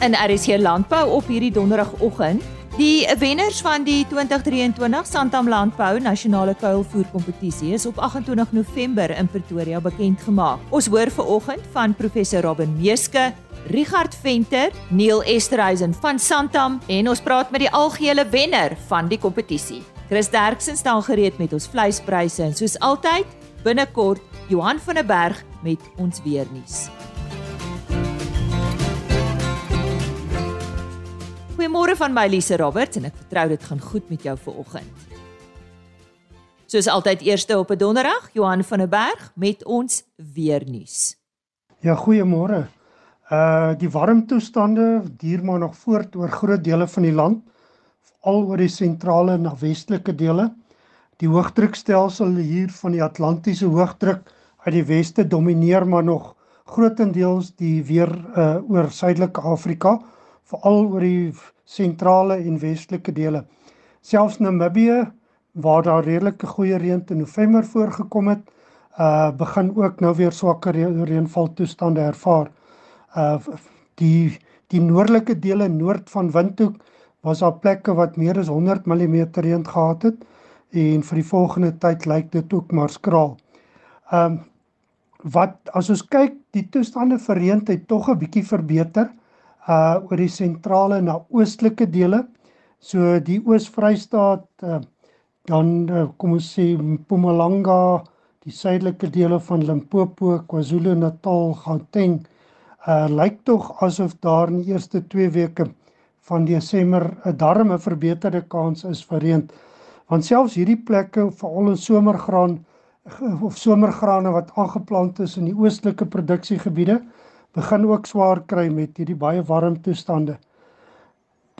in RC Landbou op hierdie donderdagoggend. Die wenners van die 2023 Santam Landbou Nasionale Kuilvoer Kompetisie is op 28 November in Pretoria bekend gemaak. Ons hoor veraloggend van professor Robin Meeske, Richard Venter, Neil Esterhuizen van Santam en ons praat met die algehele wenner van die kompetisie. Chris Derksen staan gereed met ons vleispryse en soos altyd binnekort Johan van der Berg met ons weernuus. Goeiemôre van my Lise Roberts en ek vertrou dit gaan goed met jou vanoggend. Soos altyd eerste op 'n donderdag, Johan van der Berg met ons weer nuus. Ja, goeiemôre. Uh die warmtoestande duur maar nog voort oor groot dele van die land, veral oor die sentrale en westelike dele. Die hoëdrukstelsel hier van die Atlantiese hoëdruk uit die weste domineer maar nog grootendeels die weer uh oor Suidelike Afrika veral oor die sentrale en westelike dele. Selfs Namibië waar daar redelike goeie reën in November voorgekom het, uh begin ook nou weer swakker reënval toestande ervaar. Uh die die noordelike dele noord van Windhoek was daar plekke wat meer as 100 mm reën gehad het en vir die volgende tyd lyk dit ook maar skraal. Um wat as ons kyk, die toestande vir reën het tog 'n bietjie verbeter uh oor die sentrale na oostelike dele. So die Oos-Vrystaat uh dan uh, kom ons sê Mpumalanga, die suidelike dele van Limpopo, KwaZulu-Natal, Gauteng, uh lyk tog asof daar in die eerste 2 weke van Desember 'n darme verbeterde kans is vir reën. Want selfs hierdie plekke, veral in somergraan of somergrane wat aangeplant is in die oostelike produksiegebiede, begin ook swaar kry met hierdie baie warm toestande.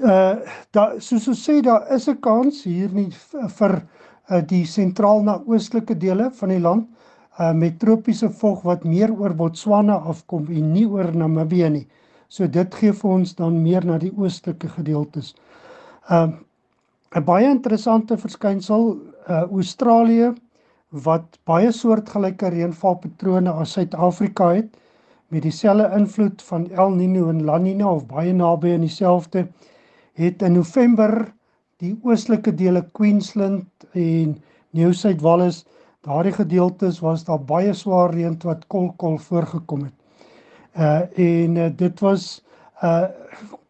Uh daar soos ons sê daar is 'n kans hier nie vir uh, die sentraal na oostelike dele van die land uh met tropiese vog wat meer oor Botswana afkom en nie oor Namibië nie. So dit gee vir ons dan meer na die oostelike gedeeltes. Um uh, 'n baie interessante verskynsel uh Australië wat baie soortgelyke reënvalpatrone as Suid-Afrika het met dieselfde invloed van El Niño en La Niña of baie naby aan dieselfde het in November die oostelike dele Queensland en New South Wales daardie gedeeltes was daar baie swaar reën wat kolkol voorgekom het. Uh en uh, dit was uh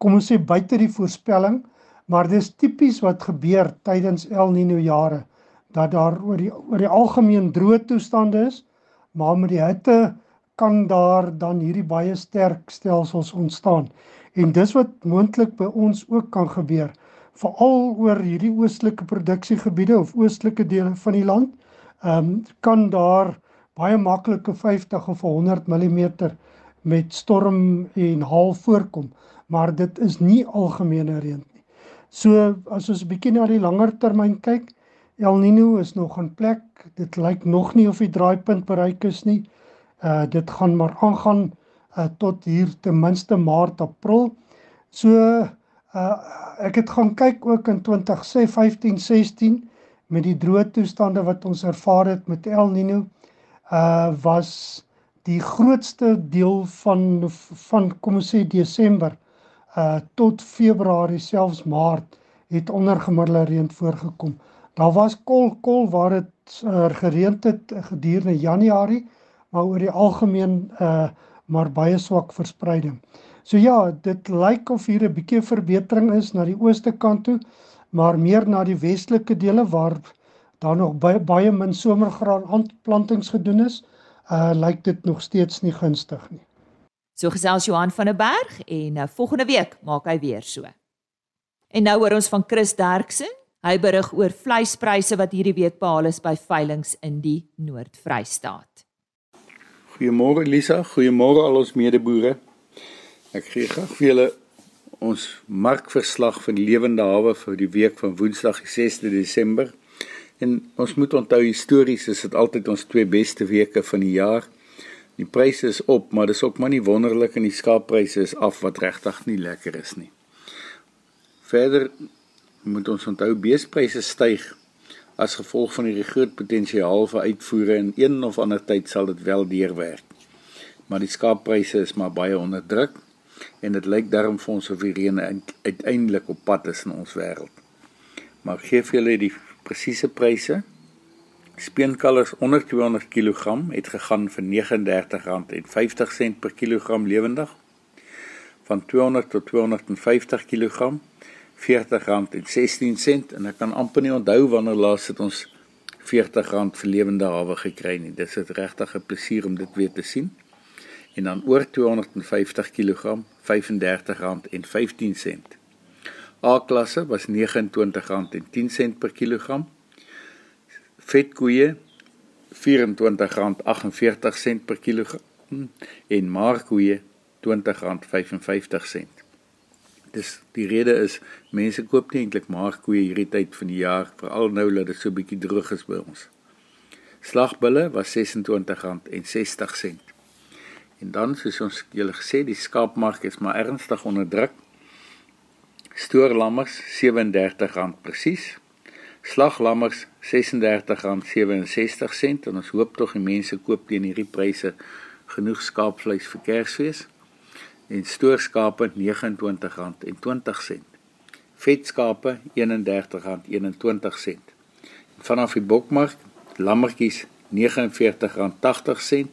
kom ons sê buite die voorspelling, maar dis tipies wat gebeur tydens El Niño jare dat daar oor die oor die algemeen droë toestande is, maar met die hitte kan daar dan hierdie baie sterk stelsels ontstaan. En dis wat moontlik by ons ook kan gebeur, veral oor hierdie oostelike produksiegebiede of oostelike dele van die land. Ehm um, kan daar baie maklike 50 of 100 mm met storm en haal voorkom, maar dit is nie algemene reën nie. So as ons 'n bietjie na die langer termyn kyk, El Niño is nog in plek. Dit lyk nog nie of die draaipunt bereik is nie. Uh dit gaan maar aangaan uh tot hier ten minste Maart, April. So uh ek het gaan kyk ook in 2015, 16 met die droë toestande wat ons ervaar het met El Niño uh was die grootste deel van van kom ons sê Desember uh tot Februarie selfs Maart het ondergemiddelde reën voorgekom. Daar was kol kol waar dit uh, gereën het gedurende Januarie maar oor die algemeen uh maar baie swak verspreiding. So ja, dit lyk of hier 'n bietjie verbetering is na die ooste kant toe, maar meer na die westelike dele waar daar nog baie baie min somergraan aanplantings gedoen is, uh lyk dit nog steeds nie gunstig nie. So gesels Johan van der Berg en uh, volgende week maak hy weer so. En nou hoor ons van Chris Derksen. Hy berig oor vleispryse wat hierdie week behaal is by veilinge in die Noord-Vrystaat. Goeiemôre Lisa, goeiemôre al ons medeboere. Ek gee graag vir julle ons markverslag van die lewende hawe vir die week van Woensdag die 6de Desember. En ons moet onthou histories is dit altyd ons twee beste weke van die jaar. Die pryse is op, maar dis ook maar nie wonderlik en die skaappryse is af wat regtig nie lekker is nie. Verder moet ons onthou beespryse styg as gevolg van die groot potensiaal vir uitvoere en een of ander tyd sal dit wel deurwerk. Maar die skaappryse is maar baie onder druk. en dit lyk daarom vir ons of die reën uiteindelik op pad is in ons wêreld. Maar gee vir julle die presiese pryse. Speenkalvers onder 200 kg het gegaan vir R39.50 per kilogram lewendig. Van 200 tot 250 kg R40.16 en ek kan amper nie onthou wanneer laas het ons R40 vir lewende hawe gekry nie. Dit is regtig 'n plesier om dit weer te sien. En dan oor 250 kg R35.15. A-klasse was R29.10 per kilogram. Vetkoeie R24.48 per kilogram en markkoeie R20.55. Dis die rede is mense koop nie eintlik markkoeie hierdie tyd van die jaar veral nou dat dit so bietjie droog is by ons. Slagbulle was R26.60. En dan soos ons julle gesê, die skaapmark is maar ernstig onder druk. Stoorlammers R37 presies. Slaglammers R36.67 en ons hoop tog die mense koop teen hierdie pryse genoeg skaapvleis vir Kersfees en stoorskape R29.20. Vetskape R31.21. Vanaf die bokmark lammetjies R49.80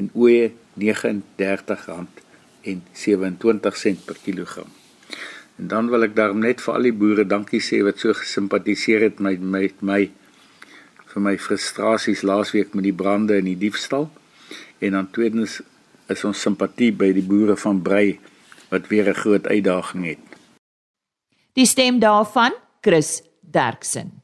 en ooe R39.27 per kilogram. En dan wil ek daarom net vir al die boere dankie sê wat so gesimpatiseer het met my met my vir my frustrasies laasweek met die brande en die diefstal. En dan tweedens is ons simpatie by die boere van Brei wat weer 'n groot uitdaging het. Die stem daarvan, Chris Derksen.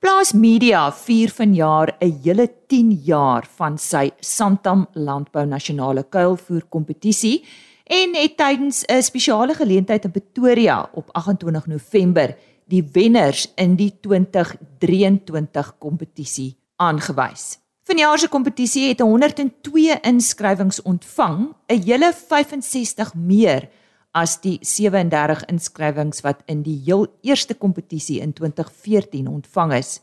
Plaas Media vier vanjaar 'n hele 10 jaar van sy Santam Landbou Nasionale Kuilvoer kompetisie en het tydens 'n spesiale geleentheid in Pretoria op 28 November die wenners in die 2023 kompetisie aangewys. Vanjaar se kompetisie het 102 inskrywings ontvang, 'n hele 65 meer as die 37 inskrywings wat in die heel eerste kompetisie in 2014 ontvang is.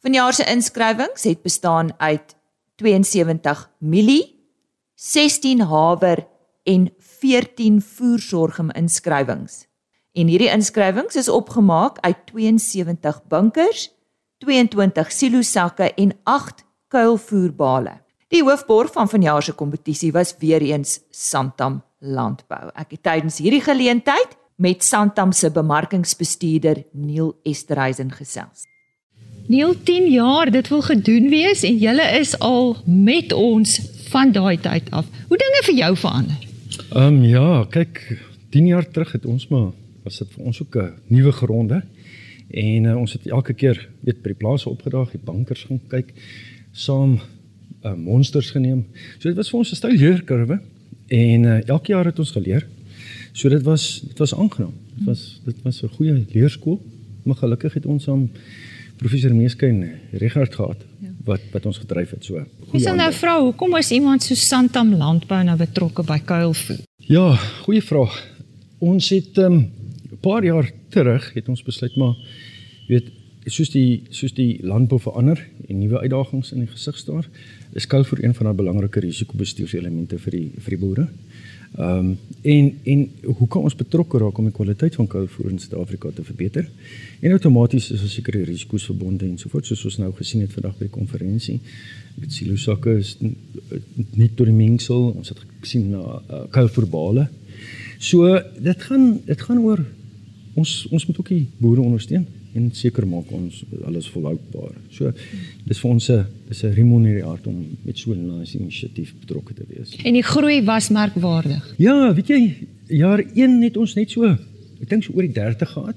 Vanjaar se inskrywings het bestaan uit 72 mielie, 16 haver en 14 voersorgem inskrywings. En hierdie inskrywings is opgemaak uit 72 bunkers, 22 silosakke en 8 kuilvoerbale. Die hoofborg van vanjaar se kompetisie was weer eens Santam Landbou. Ek het tydens hierdie geleentheid met Santam se bemarkingsbestuurder Neil Esterhuizen gesels. Neil 10 jaar, dit wil gedoen wees en julle is al met ons van daai tyd af. Hoe dinge vir jou verander? Ehm um, ja, kyk, 10 jaar terug het ons maar was dit vir ons ook 'n nuwe gronde. En uh, ons het elke keer weet by die plase opgedaag, die bankers gaan kyk saam uh, monsters geneem. So dit was vir ons 'n styl leerkurwe en uh, elke jaar het ons geleer. So dit was dit was aangenaam. Dit was dit was 'n goeie leerskool. Maar gelukkig het ons aan professor Meeskyn Richard gehad ja. wat wat ons gedryf het so. Dis nou vrou, hoekom is iemand so Santam Landbou nou betrokke by kuilvoer? Ja, goeie vraag. Ons het 'n um, paar jaar terug het ons besluit maar weet soos die soos die landbou verander en nuwe uitdagings in die gesig staar, is kuilvoer een van daai belangrike risikobestuurselemente vir die vir die boere. Ehm um, en en hoe kan ons betrokke raak om die kwaliteit van kuilvoer in Suid-Afrika te verbeter? En outomaties is daar sekere risiko's verbonde en so voort soos ons nou gesien het vandag by die konferensie. Met silosakke is nie tot die mengsel, ons het gesien na uh, kuilvoerbale. So dit gaan dit gaan oor ons ons moet ook die boere ondersteun en seker maak ons alles volhoubaar. So dis vir ons 'n dis 'n remunerasie om met so 'n nice inisiatief betrokke te wees. En die groei was merkwaardig. Ja, weet jy, jaar 1 het ons net so ek dink so oor die 30 gehad.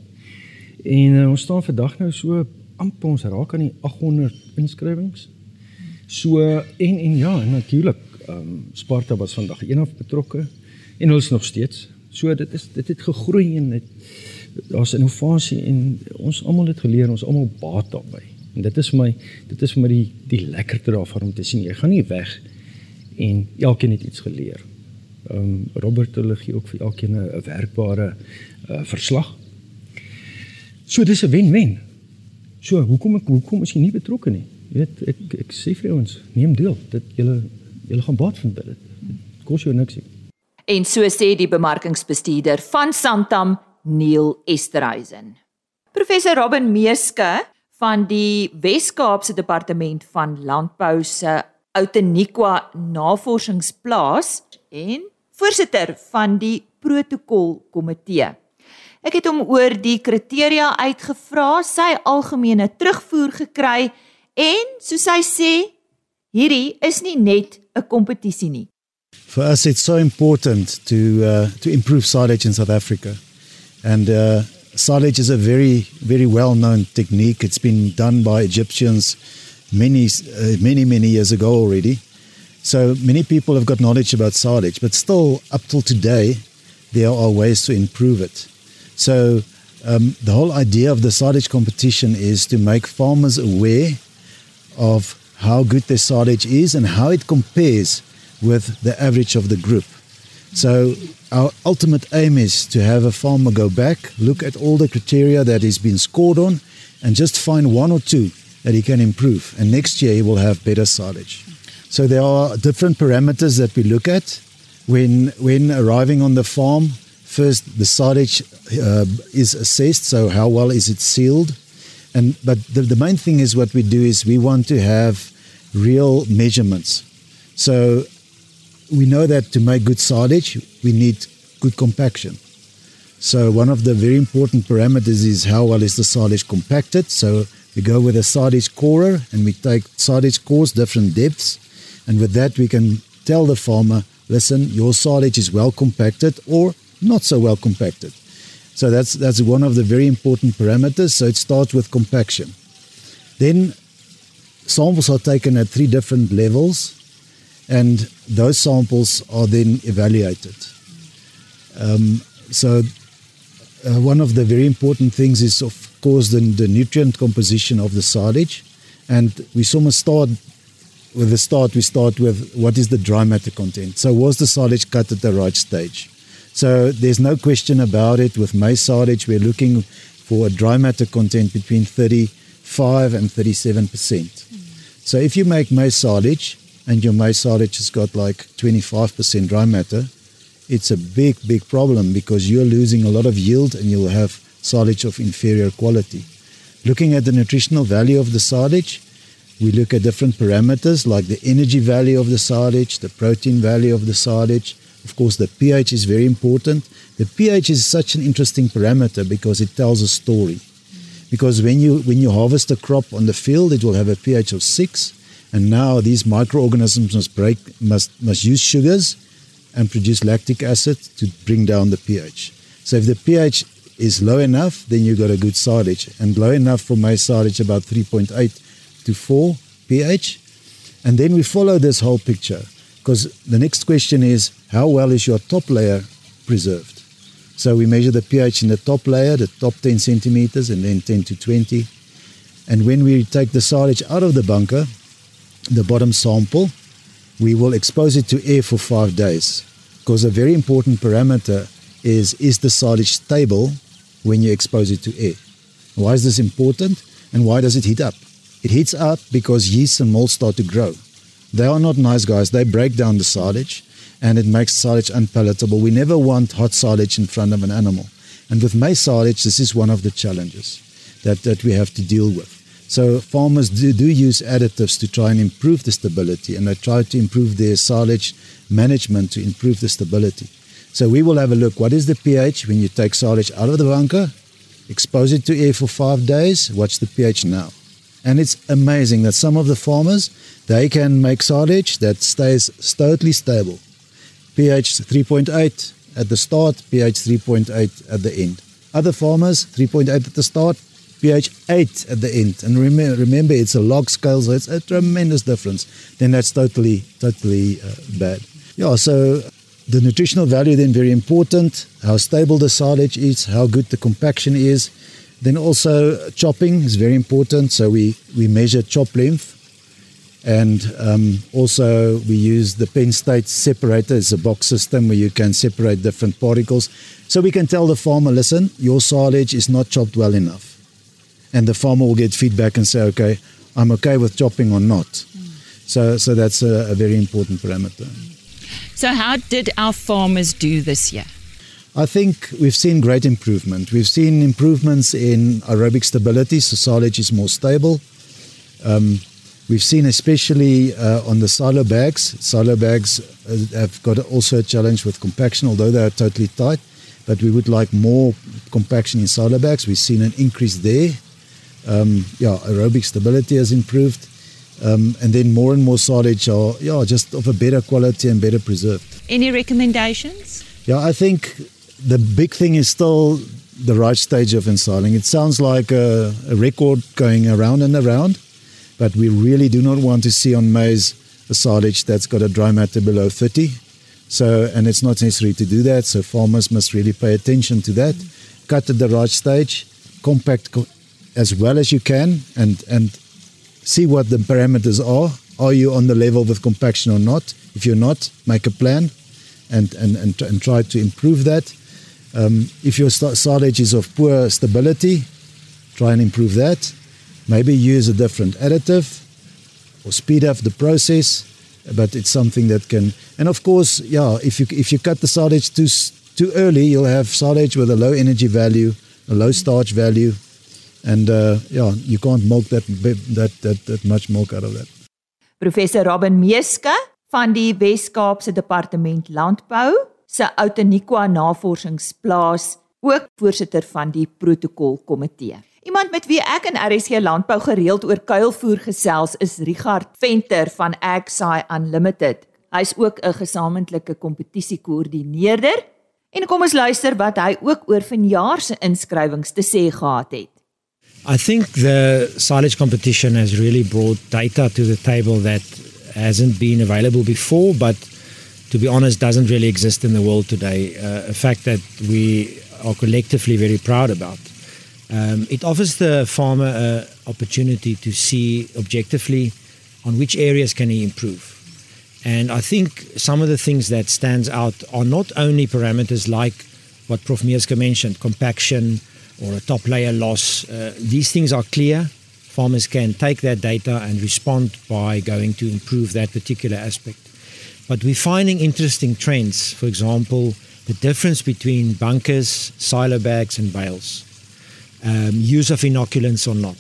En uh, ons staan vandag nou so amper ons raak aan die 800 inskrywings. So en en ja, natuurlik, ehm um, Sparta was vandag een af betrokke en hulle is nog steeds. So dit is dit het gegroei en dit daar's innovasie en ons almal het geleer ons almal baat daarbey. En dit is vir my dit is vir my die die lekkerte daarvan om te sien jy gaan nie weg en elkeen het iets geleer. Ehm um, Robert hulle gee ook vir elkeen 'n werkbare uh, verslag. So dis 'n wen-wen. So hoekom ek hoekom is jy nie betrokke nie? Jy weet ek ek sê vir ons neem deel. Dit julle julle gaan baat vind dit. Kos jou niks nie. En so sê die bemarkingsbestuurder van Santam, Neil Esterhuizen. Professor Robin Meeske van die Wes-Kaapse Departement van Landbou se Outeniqua Navorsingsplaas en voorsitter van die protokolkomitee. Ek het hom oor die kriteria uitgevra, sy algemene terugvoer gekry en soos hy sê, hierdie is nie net 'n kompetisie nie. For us it's so important to uh, to improve silage in South Africa. And uh, silage is a very very well-known technique. It's been done by Egyptians many uh, many many years ago already. So many people have got knowledge about silage, but still up till today there are ways to improve it. So um, the whole idea of the silage competition is to make farmers aware of how good their silage is and how it compares with the average of the group. So our ultimate aim is to have a farmer go back, look at all the criteria that he's been scored on, and just find one or two that he can improve. And next year he will have better silage. So there are different parameters that we look at when when arriving on the farm. First, the silage uh, is assessed. So how well is it sealed? And but the, the main thing is what we do is we want to have real measurements. So we know that to make good silage, we need good compaction. So one of the very important parameters is how well is the silage compacted. So we go with a silage corer and we take silage cores different depths, and with that we can tell the farmer, listen, your silage is well compacted or not so well compacted. So that's that's one of the very important parameters. So it starts with compaction. Then samples are taken at three different levels and those samples are then evaluated. Um, so, uh, one of the very important things is, of course, the, the nutrient composition of the silage, and we must start with the start. We start with what is the dry matter content. So, was the silage cut at the right stage? So, there's no question about it. With maize silage, we're looking for a dry matter content between 35 and 37 percent. So, if you make maize silage and your maize silage has got like 25% dry matter, it's a big, big problem because you're losing a lot of yield and you'll have silage of inferior quality. Looking at the nutritional value of the silage, we look at different parameters like the energy value of the silage, the protein value of the silage. Of course, the pH is very important. The pH is such an interesting parameter because it tells a story. Because when you when you harvest a crop on the field, it will have a pH of six, and now these microorganisms must break must must use sugars and produce lactic acid to bring down the pH. So if the pH is low enough, then you got a good silage, and low enough for my silage about 3.8 to 4 pH. And then we follow this whole picture because the next question is how well is your top layer preserved? So we measure the pH in the top layer, the top 10 centimeters, and then 10 to 20. And when we take the silage out of the bunker, the bottom sample, we will expose it to air for five days. Because a very important parameter is is the silage stable when you expose it to air? Why is this important and why does it heat up? It heats up because yeast and mold start to grow. They are not nice guys, they break down the silage and it makes silage unpalatable. We never want hot silage in front of an animal. And with maize silage, this is one of the challenges that, that we have to deal with. So farmers do, do use additives to try and improve the stability, and they try to improve their silage management to improve the stability. So we will have a look. What is the pH when you take silage out of the bunker, expose it to air for five days? What's the pH now? And it's amazing that some of the farmers they can make silage that stays totally stable. pH 3.8 at the start, pH 3.8 at the end. Other farmers 3.8 at the start, pH 8 at the end. And remember, remember it's a log scale, so it's a tremendous difference. Then that's totally, totally uh, bad. Yeah, so the nutritional value then very important, how stable the silage is, how good the compaction is. Then also chopping is very important. So we, we measure chop length. And um, also we use the Penn State separator. It's a box system where you can separate different particles. So we can tell the farmer, listen, your silage is not chopped well enough and the farmer will get feedback and say, okay, I'm okay with chopping or not. Mm. So, so that's a, a very important parameter. So how did our farmers do this year? I think we've seen great improvement. We've seen improvements in aerobic stability, so silage is more stable. Um, we've seen especially uh, on the silo bags. Silo bags uh, have got also a challenge with compaction, although they are totally tight. But we would like more compaction in silo bags. We've seen an increase there. Um, yeah, aerobic stability has improved. Um, and then more and more silage are yeah, just of a better quality and better preserved. Any recommendations? Yeah, I think the big thing is still the right stage of ensiling. It sounds like a, a, record going around and around, but we really do not want to see on maize a silage that's got a dry matter below 30. So, and it's not necessary to do that. So farmers must really pay attention to that. Cut at the right stage, compact co- as well as you can, and and see what the parameters are. Are you on the level with compaction or not? If you're not, make a plan and, and, and, and try to improve that. Um, if your silage is of poor stability, try and improve that. Maybe use a different additive or speed up the process, but it's something that can. And of course, yeah, if you if you cut the silage too too early, you'll have silage with a low energy value, a low starch value, and uh, yeah, you can't milk that that that that much milk out of that. Professor Robin Meeske van die Wes-Kaapse Departement Landbou se Outeniqua Navorsingsplaas, ook voorsitter van die protokolkomitee. Iemand met wie ek in RSG Landbou gereeld oor kuilvoer gesels is Richard Venter van Agsai Unlimited. Hy's ook 'n gesamentlike kompetisiekoördineerder. En kom ons luister wat hy ook oor vanjaar se inskrywings te sê gehad het. I think the silage competition has really brought data to the table that hasn't been available before, but to be honest, doesn't really exist in the world today. Uh, a fact that we are collectively very proud about. Um, it offers the farmer an opportunity to see objectively on which areas can he improve. And I think some of the things that stands out are not only parameters like what Prof. Mierska mentioned, compaction or a top layer loss. Uh, these things are clear farmers can take that data and respond by going to improve that particular aspect. But we're finding interesting trends. For example, the difference between bunkers, silo bags, and bales, um, use of inoculants or not.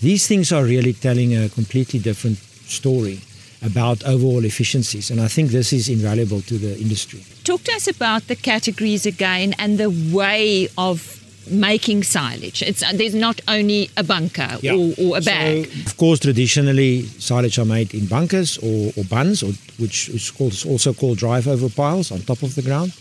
These things are really telling a completely different story about overall efficiencies, and I think this is invaluable to the industry. Talk to us about the categories again and the way of making silage. It's uh, there's not only a bunker yeah. or, or, a bag. So, of course, traditionally silage are made in bunkers or, or buns, or, which is called, also called drive over piles on top of the ground.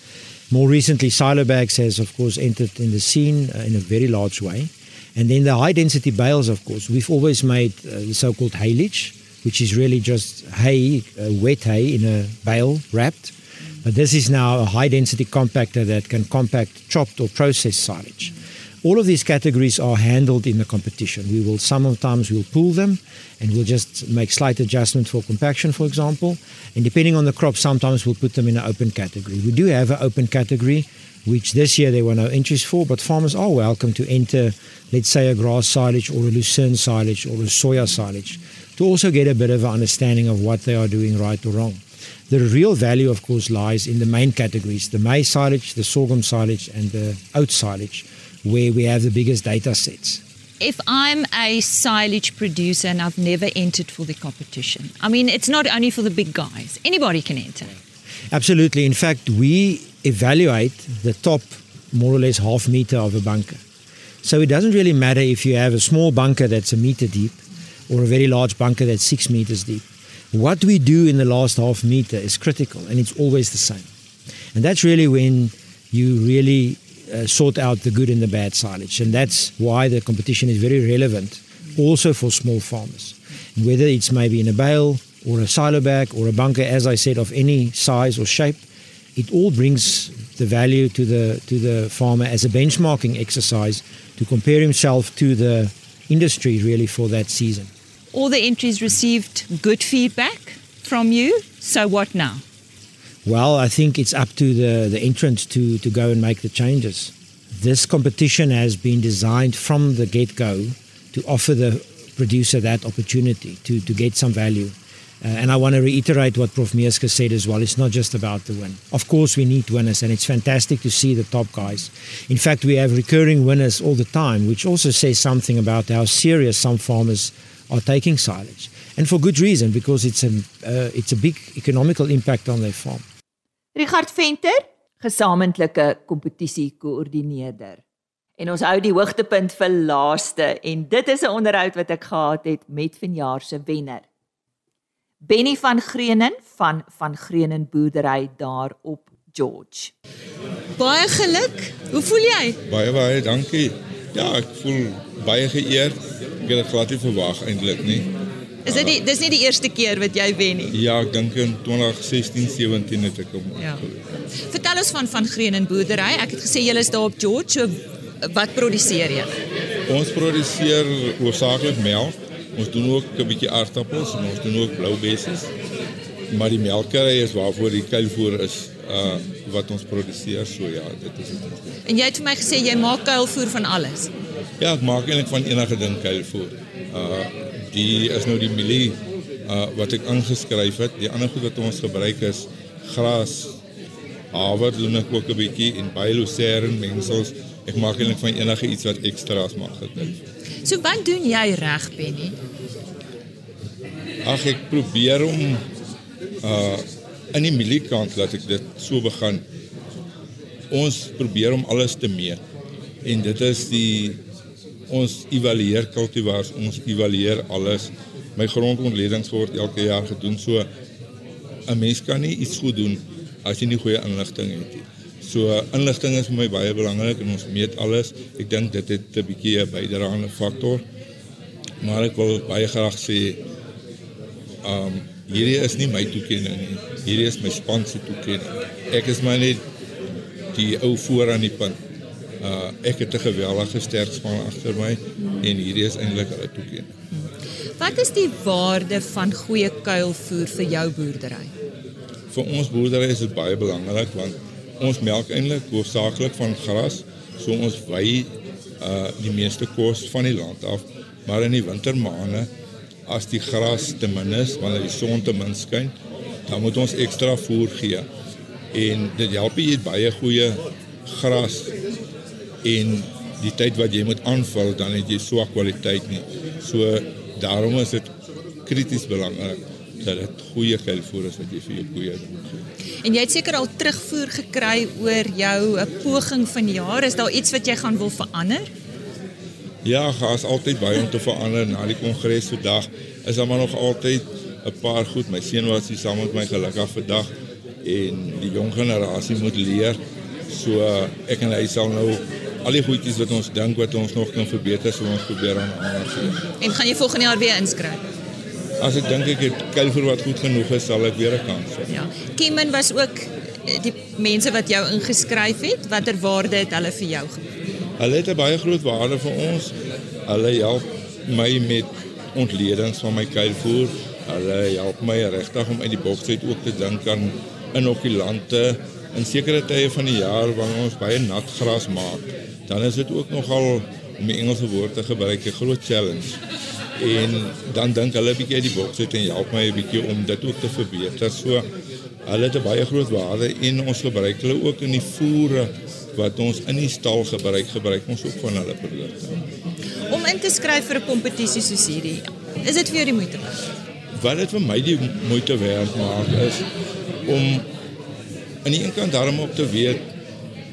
More recently, silo bags has of course entered in the scene uh, in a very large way. And then the high density bales, of course, we've always made uh, the so-called haylage, which is really just hay, uh, wet hay in a bale wrapped. But this is now a high density compactor that can compact chopped or processed silage. All of these categories are handled in the competition. We will sometimes we'll pool them and we'll just make slight adjustment for compaction, for example. And depending on the crop, sometimes we'll put them in an open category. We do have an open category, which this year there were no entries for, but farmers are welcome to enter, let's say, a grass silage or a lucerne silage or a soya silage to also get a bit of an understanding of what they are doing right or wrong. The real value, of course, lies in the main categories the maize silage, the sorghum silage, and the oat silage where we have the biggest data sets. If I'm a silage producer and I've never entered for the competition, I mean, it's not only for the big guys, anybody can enter. Absolutely. In fact, we evaluate the top more or less half meter of a bunker. So it doesn't really matter if you have a small bunker that's a meter deep or a very large bunker that's six meters deep. What we do in the last half meter is critical and it's always the same. And that's really when you really uh, sort out the good and the bad silage. And that's why the competition is very relevant also for small farmers. Whether it's maybe in a bale or a silo bag or a bunker, as I said, of any size or shape, it all brings the value to the to the farmer as a benchmarking exercise to compare himself to the industry really for that season. All the entries received good feedback from you. So what now? Well, I think it's up to the, the entrants to, to go and make the changes. This competition has been designed from the get go to offer the producer that opportunity to, to get some value. Uh, and I want to reiterate what Prof. Mieska said as well. It's not just about the win. Of course, we need winners, and it's fantastic to see the top guys. In fact, we have recurring winners all the time, which also says something about how serious some farmers are taking silage. And for good reason, because it's a, uh, it's a big economical impact on their farm. Richard Venter, gesamentlike kompetisieko-koördineerder. En ons hou die hoogtepunt vir laaste en dit is 'n onderhoud wat ek gehad het met vanjaar se wenner. Benny van Greenen van van Greenen boerdery daar op George. Baie geluk. Hoe voel jy? Baie baie dankie. Ja, ek voel baie geëerd. Ek het dit glad nie verwag eintlik nie. Is dit die dis nie die eerste keer wat jy wen nie? Ja, ek dink in 2016, 17 het ek hom. Ja. Vertel ons van van Greenen boerdery. Ek het gesê julle is daar op George. So wat produseer jy? Ons produseer hoofsaaklik melk. Ons doen ook 'n bietjie aardappels en ons doen ook blou bessies. Maar die melkery is waarvoor die kuilvoer is uh wat ons produseer. So ja, dit is dit. En jy het vir my gesê jy maak kuilvoer van alles. Ja, ek maak eintlik van enige ding kuilvoer. Uh die is nou die mielie uh wat ek ingeskryf het. Die ander goed wat ons gebruik is gras. Haver doen ek ook 'n bietjie en baie lucerne mengsels. Ek maak eintlik van enige iets wat ekstra's mag gekry. So wat doen jy reg, Benny? Ag ek probeer om uh in die mieliekant laat ek dit so begin. Ons probeer om alles te meet. En dit is die ons evalueer kultivars, ons evalueer alles. My grondontledings word elke jaar gedoen so 'n mens kan nie iets goed doen as jy nie goeie inligting het nie. So inligting is vir my baie belangrik en ons meet alles. Ek dink dit het 'n bietjie 'n bydraende faktor. Maar ek wil baie graag sê um hierdie is nie my toekenning nie. Hierdie is my span se toekenning. Ek is maar net die ou voor aan die punt. Uh ek het 'n geweldige sterk span agter my en hierdie is eintlik 'n toekenning. Wat is die waarde van goeie kuilvoer vir jou boerdery? Vir ons boerdery is dit baie belangrik want ons melk eintlik hoofsaaklik van gras, so ons wy uh die meeste kos van die land af, maar in die wintermaande as die gras te min is wanneer die son te min skyn, dan moet ons ekstra voer gee. En dit help jy baie goeie gras en die tyd wat jy moet aanval dan het jy swak kwaliteit nie. So daarom is dit krities belangrik dat dit goeie kuilvoer is wat jy vir jou koeie gee. En jy het seker al terugvoer gekry oor jou 'n poging van die jaar. Is daar iets wat jy gaan wil verander? Ja, gaas altyd baie om te verander na die kongres vandag. Is daar maar nog altyd 'n paar goed. My seun was hier saam met my gelukkig vandag en die jong generasie moet leer. So ek en hy sal nou al die goedjies wat ons dink wat ons nog kan verbeter, sal ons probeer aan ander gee. En gaan jy volgende jaar weer inskryf? As ek dink ek het kuilvoer wat goed genoeg is, sal ek weer 'n kans hê. Ja. Kimmen was ook eh, die mense wat jou ingeskryf het. Watter waarde het hulle vir jou? Hulle het 'n baie groot waarde vir ons. Hulle help my met ontledings van my kuilvoer. Hulle help my regtig om uit die boks uit ook te dink aan inokulante in sekere tye van die jaar wanneer ons baie nat gras maak. Dan is dit ook nogal om die Engelse woord te gebruik 'n groot challenge. En dan dink hulle 'n bietjie uit die boks uit en help my 'n bietjie om dit ook te verbeter. So hulle het 'n baie groot waarde en ons gebruik hulle ook in die voere wat ons in die stal gebruik, gebruik ons ook van hulle produkte. Om in te skryf vir 'n kompetisie soos hierdie, is dit vir jou die moeite werd? Wat dit vir my die moeite werd maak is om aan die een kant daarom op te weet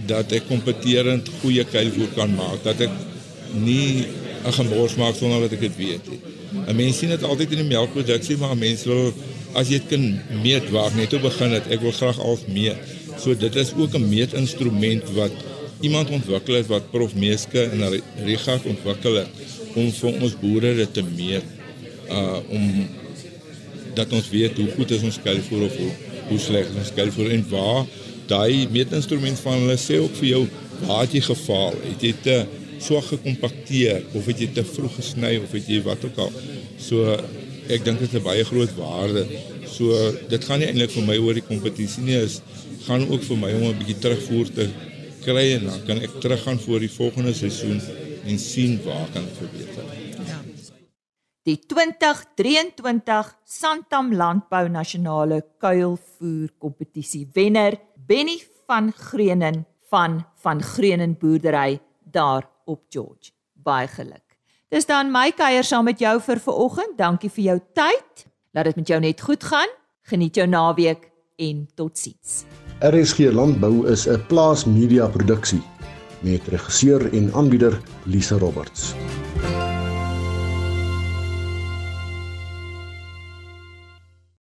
dat ek kompeterend goeie kuilvoer kan maak, dat ek nie 'n gemors maak sonder dat ek dit weet nie. 'n Mens sien dit altyd in die melkproduksie, maar mense wil as jy dit kan meet waar net toe begin het, ek wil graag al meet. So dit is ook 'n meetinstrument wat iemand ontwikkel het wat Prof Meeske en Richard ontwikkel het om vir ons boere dit te meet. Uh om dat ons weet hoe goed is ons kuilvoer of hoe, hoe sleg ons kuilvoer en waar daai meetinstrument van hulle sê ook vir jou waar het jy gefaal? Het jy te swak gekompakteer of het jy te vroeg gesny of het jy wat ook al? So ek dink dit is 'n baie groot waarde. So dit gaan nie eintlik vir my oor die kompetisie nie, is gaan ook vir my om 'n bietjie terugvoer te kry en dan kan ek teruggaan vir die volgende seisoen en sien waar kan ek verbeter. Die 2023 Santam Landbou Nasionale Kuilvoer Kompetisie wenner Benny van Greenen van van Greenen Boerdery daar op George. Baie geluk. Dis dan my kuier saam met jou vir vanoggend. Dankie vir jou tyd. Laat dit met jou net goed gaan. Geniet jou naweek en totsiens. RSG Landbou is 'n plaas media produksie met regisseur en aanbieder Lisa Roberts.